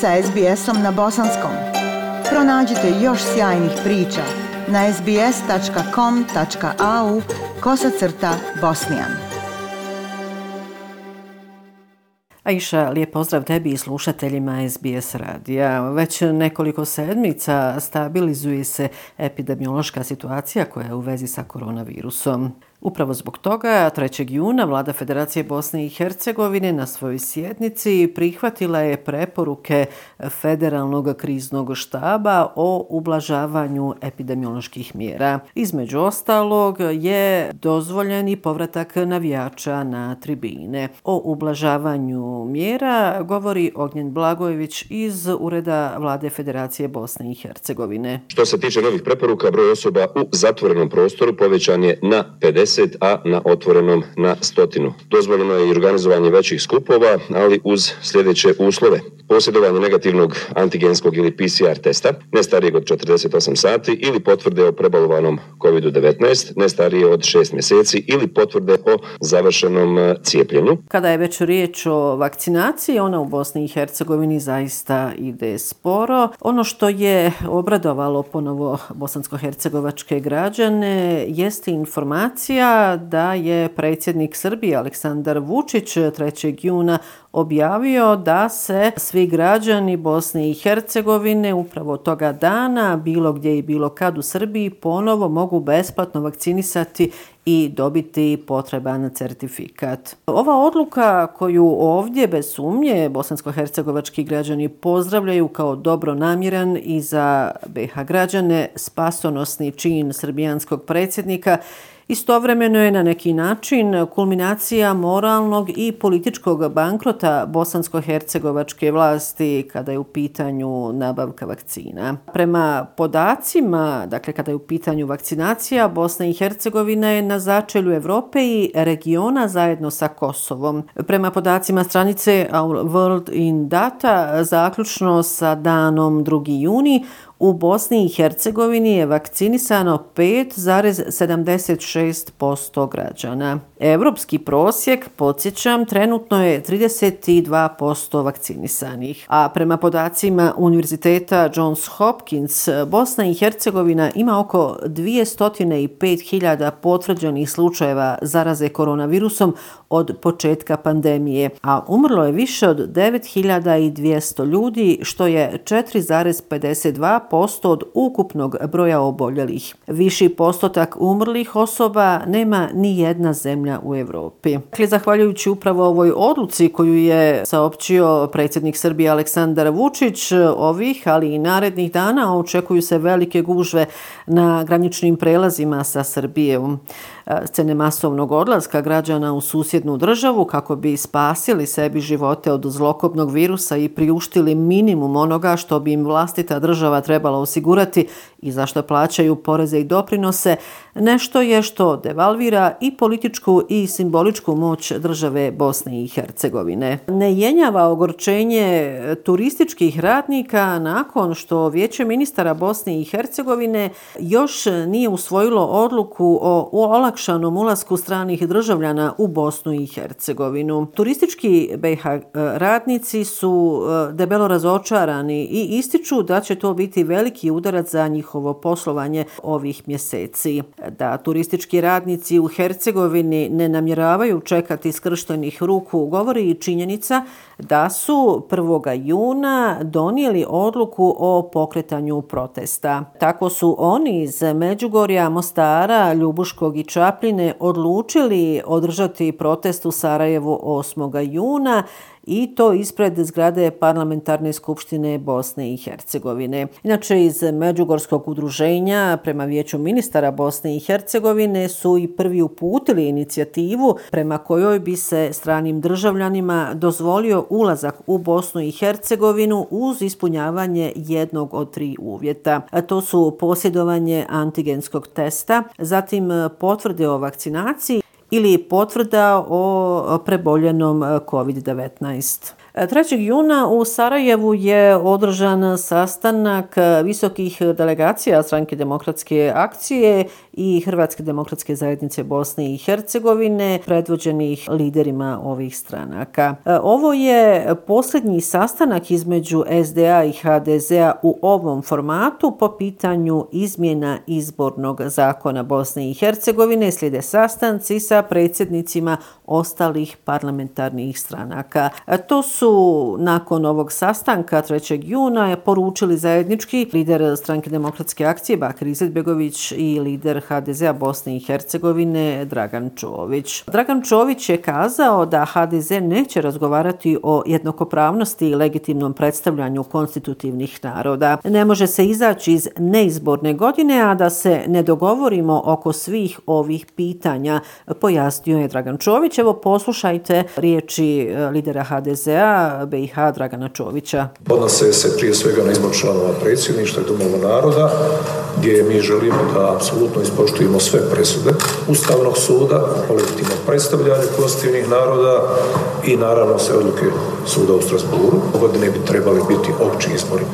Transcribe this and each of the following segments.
sa SBS-om na bosanskom. Pronađite još sjajnih priča na sbs.com.au kosacrta bosnijan. Aisha, lijep pozdrav tebi i slušateljima SBS radija. Već nekoliko sedmica stabilizuje se epidemiološka situacija koja je u vezi sa koronavirusom. Upravo zbog toga, 3. juna vlada Federacije Bosne i Hercegovine na svojoj sjednici prihvatila je preporuke Federalnog kriznog štaba o ublažavanju epidemioloških mjera. Između ostalog je dozvoljeni povratak navijača na tribine. O ublažavanju mjera govori Ognjen Blagojević iz Ureda vlade Federacije Bosne i Hercegovine. Što se tiče novih preporuka, broj osoba u zatvorenom prostoru povećan je na 50 50, a na otvorenom na stotinu. Dozvoljeno je i organizovanje većih skupova, ali uz sljedeće uslove. Posjedovanje negativnog antigenskog ili PCR testa, ne starijeg od 48 sati, ili potvrde o prebalovanom COVID-19, ne starije od 6 mjeseci, ili potvrde o završenom e, cijepljenju. Kada je već riječ o vakcinaciji, ona u Bosni i Hercegovini zaista ide sporo. Ono što je obradovalo ponovo bosansko-hercegovačke građane jeste informacija informacija da je predsjednik Srbije Aleksandar Vučić 3. juna objavio da se svi građani Bosne i Hercegovine upravo toga dana, bilo gdje i bilo kad u Srbiji, ponovo mogu besplatno vakcinisati i dobiti potreban certifikat. Ova odluka koju ovdje bez sumnje bosansko-hercegovački građani pozdravljaju kao dobro namjeran i za BH građane spasonosni čin srbijanskog predsjednika Istovremeno je na neki način kulminacija moralnog i političkog bankrota bosansko-hercegovačke vlasti kada je u pitanju nabavka vakcina. Prema podacima, dakle kada je u pitanju vakcinacija, Bosna i Hercegovina je na začelju Evrope i regiona zajedno sa Kosovom. Prema podacima stranice Our World in Data, zaključno sa danom 2. juni, U Bosni i Hercegovini je vakcinisano 5,76% građana. Evropski prosjek, podsjećam, trenutno je 32% vakcinisanih. A prema podacima Univerziteta Johns Hopkins, Bosna i Hercegovina ima oko 205.000 potvrđenih slučajeva zaraze koronavirusom od početka pandemije, a umrlo je više od 9.200 ljudi, što je 4,52% od ukupnog broja oboljelih. Viši postotak umrlih osoba nema ni jedna zemlja u Evropi. Dakle, zahvaljujući upravo ovoj odluci koju je saopćio predsjednik Srbije Aleksandar Vučić, ovih, ali i narednih dana očekuju se velike gužve na graničnim prelazima sa Srbijom. Scene masovnog odlaska građana u susjednu državu kako bi spasili sebi živote od zlokobnog virusa i priuštili minimum onoga što bi im vlastita država trebala osigurati i zašto plaćaju poreze i doprinose, nešto je što devalvira i političku i simboličku moć države Bosne i Hercegovine. Ne jenjava ogorčenje turističkih radnika nakon što vijeće ministara Bosne i Hercegovine još nije usvojilo odluku o olakšanom ulasku stranih državljana u Bosnu i Hercegovinu. Turistički BH radnici su e, debelo razočarani i ističu da će to biti veliki udarac za njihovo poslovanje ovih mjeseci. Da turistički radnici u Hercegovini ne namjeravaju čekati skrštenih ruku govori i činjenica da su 1. juna donijeli odluku o pokretanju protesta. Tako su oni iz Međugorja, Mostara, Ljubuškog i Čapljine odlučili održati protest u Sarajevu 8. juna i to ispred zgrade Parlamentarne skupštine Bosne i Hercegovine. Inače, iz Međugorskog udruženja prema vijeću ministara Bosne i Hercegovine su i prvi uputili inicijativu prema kojoj bi se stranim državljanima dozvolio ulazak u Bosnu i Hercegovinu uz ispunjavanje jednog od tri uvjeta. A to su posjedovanje antigenskog testa, zatim potvrde o vakcinaciji ili potvrda o preboljenom e, COVID-19. 3. E, juna u Sarajevu je održan sastanak e, visokih delegacija stranke demokratske akcije i Hrvatske demokratske zajednice Bosne i Hercegovine, predvođenih liderima ovih stranaka. E, ovo je posljednji sastanak između SDA i HDZ-a u ovom formatu po pitanju izmjena izbornog zakona Bosne i Hercegovine. Slijede sastanci sa predsjednicima ostalih parlamentarnih stranaka. E, to su nakon ovog sastanka 3. juna je poručili zajednički lider stranke demokratske akcije Bakir Izetbegović i lider HDZ-a Bosne i Hercegovine Dragan Čović. Dragan Čović je kazao da HDZ neće razgovarati o jednakopravnosti i legitimnom predstavljanju konstitutivnih naroda. Ne može se izaći iz neizborne godine, a da se ne dogovorimo oko svih ovih pitanja, pojasnio je Dragan Čović. Evo poslušajte riječi e, lidera HDZ-a BiH Dragana Čovića. Odnose se prije svega na izbor članova predsjedništva i domova naroda, gdje mi želimo da apsolutno poštujemo sve presude Ustavnog suda o legitimnom predstavljanju konstitutivnih naroda i naravno sve odluke suda u Strasburu. Godine bi trebali biti opći izbori.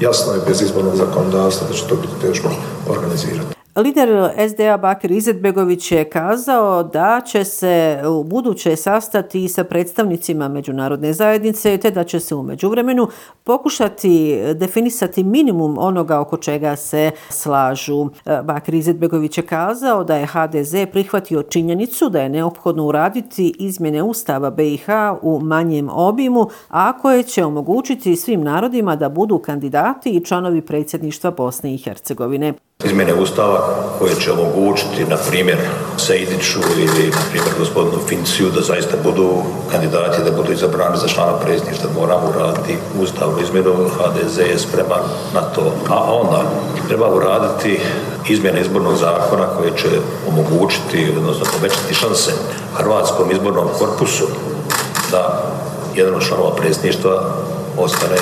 Jasno je bez izbornog zakonodavstva da će to biti teško organizirati. Lider SDA Bakir Izetbegović je kazao da će se u buduće sastati sa predstavnicima međunarodne zajednice te da će se u međuvremenu pokušati definisati minimum onoga oko čega se slažu. E, Bakir Izetbegović je kazao da je HDZ prihvatio činjenicu da je neophodno uraditi izmjene Ustava BiH u manjem obimu, a koje će omogućiti svim narodima da budu kandidati i članovi predsjedništva Bosne i Hercegovine izmjene Ustava koje će omogućiti, na primjer, Sejdiću ili, na primjer, gospodinu Finciju da zaista budu kandidati, da budu izabrani za člana predsjedništva. Moramo uraditi Ustavnu izmjenu, HDZ je spreman na to. A onda treba uraditi izmjene izbornog zakona koje će omogućiti, odnosno povećati šanse Hrvatskom izbornom korpusu da jedan od članova predsjedništva ostane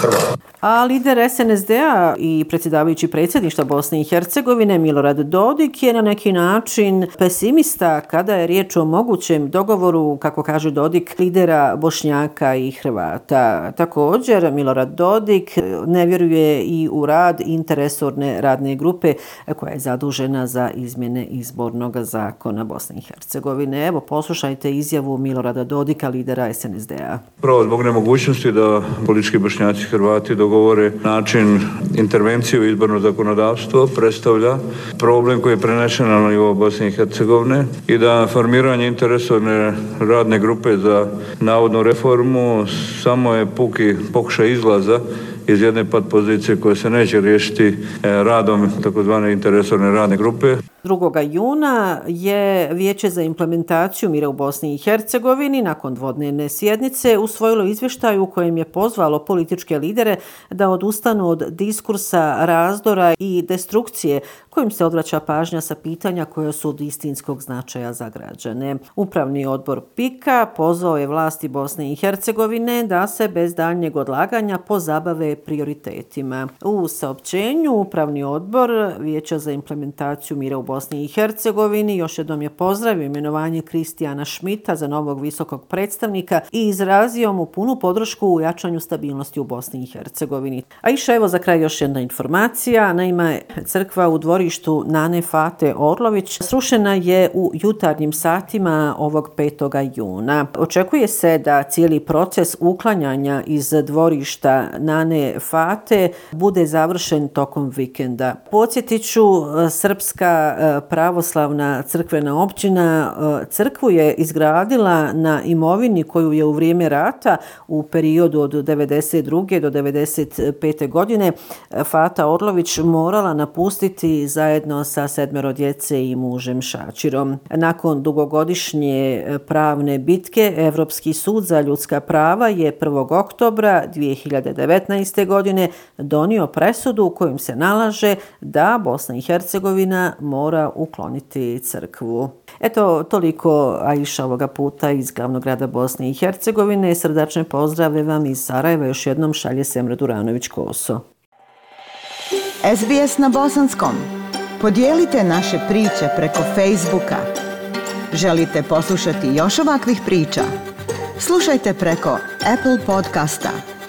Hrvat. A lider SNSD-a i predsjedavajući predsjedništva Bosne i Hercegovine Milorad Dodik je na neki način pesimista kada je riječ o mogućem dogovoru, kako kaže Dodik, lidera Bošnjaka i Hrvata. Također, Milorad Dodik ne vjeruje i u rad interesorne radne grupe koja je zadužena za izmjene izbornog zakona Bosne i Hercegovine. Evo, poslušajte izjavu Milorada Dodika, lidera SNSD-a. Prvo, zbog nemogućnosti da politički Bošnjaci i Hrvati dogovoru dogovore način intervencije u izborno zakonodavstvo predstavlja problem koji je prenešen na nivo Bosne i Hercegovine i da formiranje interesovne radne grupe za navodnu reformu samo je puki pokušaj izlaza iz jedne pat pozicije koje se neće riješiti e, radom takozvane interesorne radne grupe. 2. juna je Vijeće za implementaciju mira u Bosni i Hercegovini nakon dvodnevne sjednice usvojilo izvještaj u kojem je pozvalo političke lidere da odustanu od diskursa razdora i destrukcije kojim se odvraća pažnja sa pitanja koja su od istinskog značaja za građane. Upravni odbor PIKA pozvao je vlasti Bosne i Hercegovine da se bez daljnjeg odlaganja pozabave prioritetima. U saopćenju Upravni odbor Vijeća za implementaciju mira u Bosni i Hercegovini još jednom je pozdravio imenovanje Kristijana Šmita za novog visokog predstavnika i izrazio mu punu podršku u jačanju stabilnosti u Bosni i Hercegovini. A iša evo za kraj još jedna informacija. Naime, crkva u dvorištu Nane Fate Orlović srušena je u jutarnjim satima ovog 5. juna. Očekuje se da cijeli proces uklanjanja iz dvorišta Nane Fate bude završen tokom vikenda. Podsjetiću, e, Srpska e, pravoslavna crkvena općina e, crkvu je izgradila na imovini koju je u vrijeme rata u periodu od 92. do 95. godine Fata Orlović morala napustiti zajedno sa sedmero djece i mužem Šačirom. Nakon dugogodišnje pravne bitke Evropski sud za ljudska prava je 1. oktobra 2019 godine donio presudu u kojim se nalaže da Bosna i Hercegovina mora mora ukloniti crkvu. Eto, toliko Aisha ovoga puta iz glavnog grada Bosne i Hercegovine. Srdačne pozdrave vam iz Sarajeva. Još jednom šalje Semra Duranović-Koso. SBS na Bosanskom. Podijelite naše priče preko Facebooka. Želite poslušati još ovakvih priča? Slušajte preko Apple podcasta,